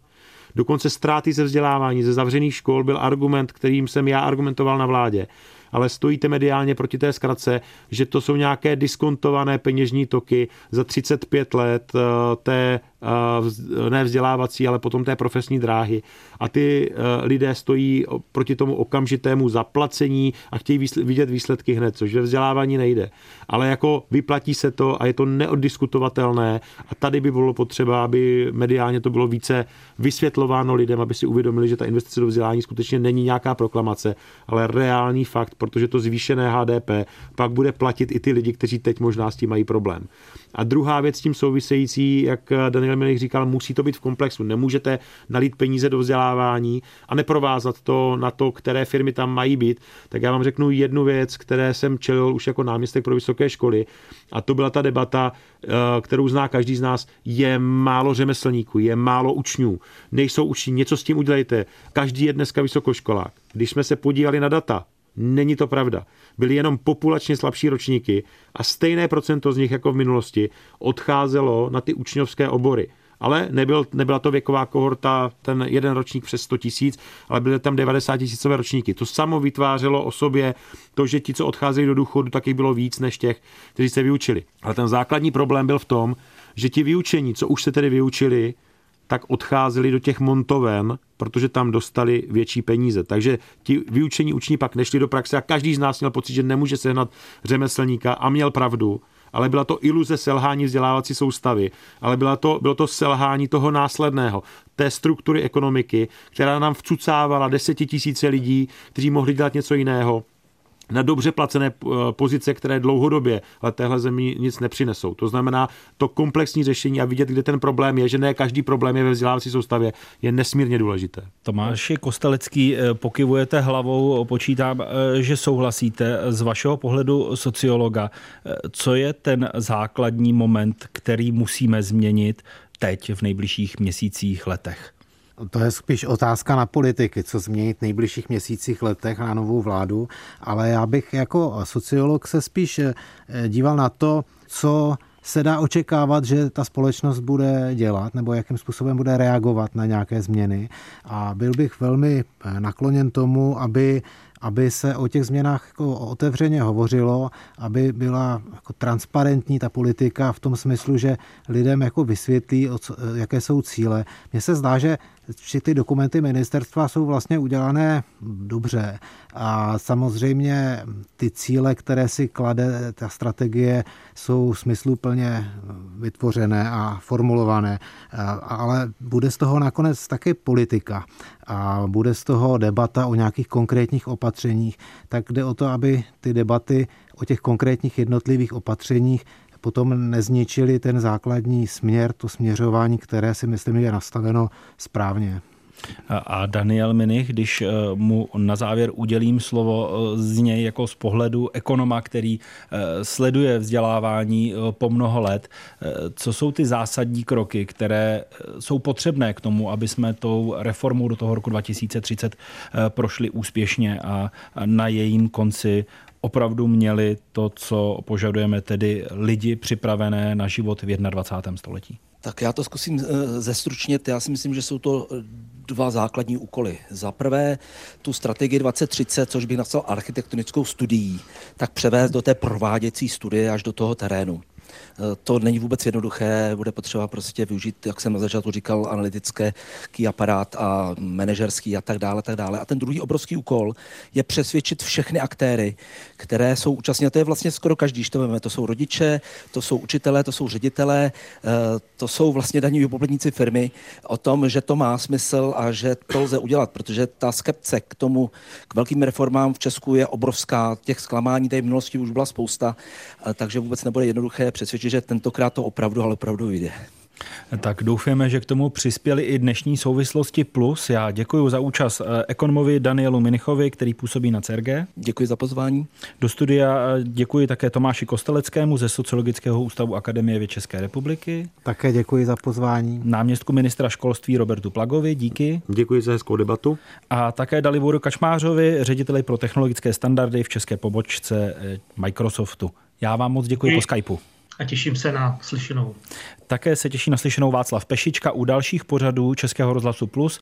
Dokonce ztráty ze vzdělávání, ze zavřených škol byl argument, kterým jsem já argumentoval na vládě. Ale stojíte mediálně proti té zkratce, že to jsou nějaké diskontované peněžní toky za 35 let eh, té ne vzdělávací, ale potom té profesní dráhy. A ty eh, lidé stojí proti tomu okamžitému zaplacení a chtějí vidět výsledky hned, což ve vzdělávání nejde. Ale jako vyplatí se to a je to neoddiskutovatelné a tady by bylo potřeba, aby mediálně to bylo více vysvětlováno lidem, aby si uvědomili, že ta investice do vzdělání skutečně není nějaká proklamace, ale reálný fakt, protože to zvýšené HDP pak bude platit i ty lidi, kteří teď možná s tím mají problém. A druhá věc s tím související, jak Daniel Milich říkal, musí to být v komplexu. Nemůžete nalít peníze do vzdělávání a neprovázat to na to, které firmy tam mají být. Tak já vám řeknu jednu věc, které jsem čelil už jako náměstek pro vysoké školy a to byla ta debata, eh, kterou zná každý z nás. Je málo řemeslníků, je málo učňů, nejsou uční, něco s tím udělejte. Každý je dneska vysokoškolák. Když jsme se podívali na data, Není to pravda. Byly jenom populačně slabší ročníky a stejné procento z nich jako v minulosti odcházelo na ty učňovské obory. Ale nebyl, nebyla to věková kohorta, ten jeden ročník přes 100 tisíc, ale byly tam 90 tisícové ročníky. To samo vytvářelo o sobě to, že ti, co odcházejí do důchodu, taky bylo víc než těch, kteří se vyučili. Ale ten základní problém byl v tom, že ti vyučení, co už se tedy vyučili, tak odcházeli do těch montoven, protože tam dostali větší peníze. Takže ti vyučení uční pak nešli do praxe a každý z nás měl pocit, že nemůže sehnat řemeslníka a měl pravdu ale byla to iluze selhání vzdělávací soustavy, ale byla to, bylo to selhání toho následného, té struktury ekonomiky, která nám vcucávala desetitisíce lidí, kteří mohli dělat něco jiného, na dobře placené eh, pozice, které dlouhodobě ale téhle zemi nic nepřinesou. To znamená, to komplexní řešení a vidět, kde ten problém je, že ne každý problém je ve vzdělávací soustavě, je nesmírně důležité. Tomáš Kostelecký, eh, pokyvujete hlavou, počítám, eh, že souhlasíte. Z vašeho pohledu sociologa, co je ten základní moment, který musíme změnit teď v nejbližších měsících, letech? To je spíš otázka na politiky, co změnit v nejbližších měsících, letech na novou vládu, ale já bych jako sociolog se spíš eh, díval na to, co se dá očekávat, že ta společnost bude dělat nebo jakým způsobem bude reagovat na nějaké změny. A byl bych velmi eh, nakloněn tomu, aby aby se o těch změnách jako otevřeně hovořilo, aby byla jako transparentní ta politika v tom smyslu, že lidem jako vysvětlí, jaké jsou cíle. Mně se zdá, že všechny ty dokumenty ministerstva jsou vlastně udělané dobře. A samozřejmě ty cíle, které si klade ta strategie, jsou smysluplně vytvořené a formulované, ale bude z toho nakonec taky politika. A bude z toho debata o nějakých konkrétních opatřeních, tak jde o to, aby ty debaty o těch konkrétních jednotlivých opatřeních potom nezničili ten základní směr, to směřování, které si myslím je nastaveno správně. A Daniel Minich, když eh, mu na závěr udělím slovo eh, z něj jako z pohledu ekonoma, který eh, sleduje vzdělávání po mnoho let, co jsou ty zásadní kroky, které jsou potřebné k tomu, aby jsme tou reformou do toho roku 2030 prošli úspěšně a na jejím konci opravdu měli to, co požadujeme, tedy lidi připravené na život v 21. století? Tak já to zkusím zestručnit. Já si myslím, že jsou to dva základní úkoly. Za prvé tu strategii 2030, což bych napsal architektonickou studií, tak převést do té prováděcí studie až do toho terénu. Eh, to není vůbec jednoduché, bude potřeba prostě využít, jak jsem na začátku říkal, analytické aparát a manažerský a tak dále, tak dále. A ten druhý obrovský úkol je přesvědčit všechny aktéry, které jsou účastní, to je vlastně skoro každý, to to jsou rodiče, to jsou učitelé, to jsou ředitelé, eh, to jsou vlastně daní poplatníci firmy, o tom, že to má smysl a že to lze udělat, protože ta skepce k tomu, k velkým reformám v Česku je obrovská, těch zklamání té minulosti už byla spousta, eh, takže vůbec nebude jednoduché přesvědčit, že tentokrát to opravdu, ale opravdu vyjde. Tak doufáme, že k tomu přispěli i dnešní souvislosti plus. Já děkuji za účast eh, ekonomovi Danielu Minichovi, který působí na CERG. Děkuji za pozvání. Do studia eh, děkuji také Tomáši Kosteleckému ze Sociologického ústavu Akademie věd České republiky. Také děkuji za pozvání. Náměstku ministra školství Robertu Plagovi, díky. Děkuji za hezkou debatu. A také Dalivoru Kačmářovi, řediteli pro technologické standardy v české pobočce eh, Microsoftu. Já vám moc děkuji po Skypeu a těším se na slyšenou. Také se těší na slyšenou Václav Pešička u dalších pořadů Českého rozhlasu Plus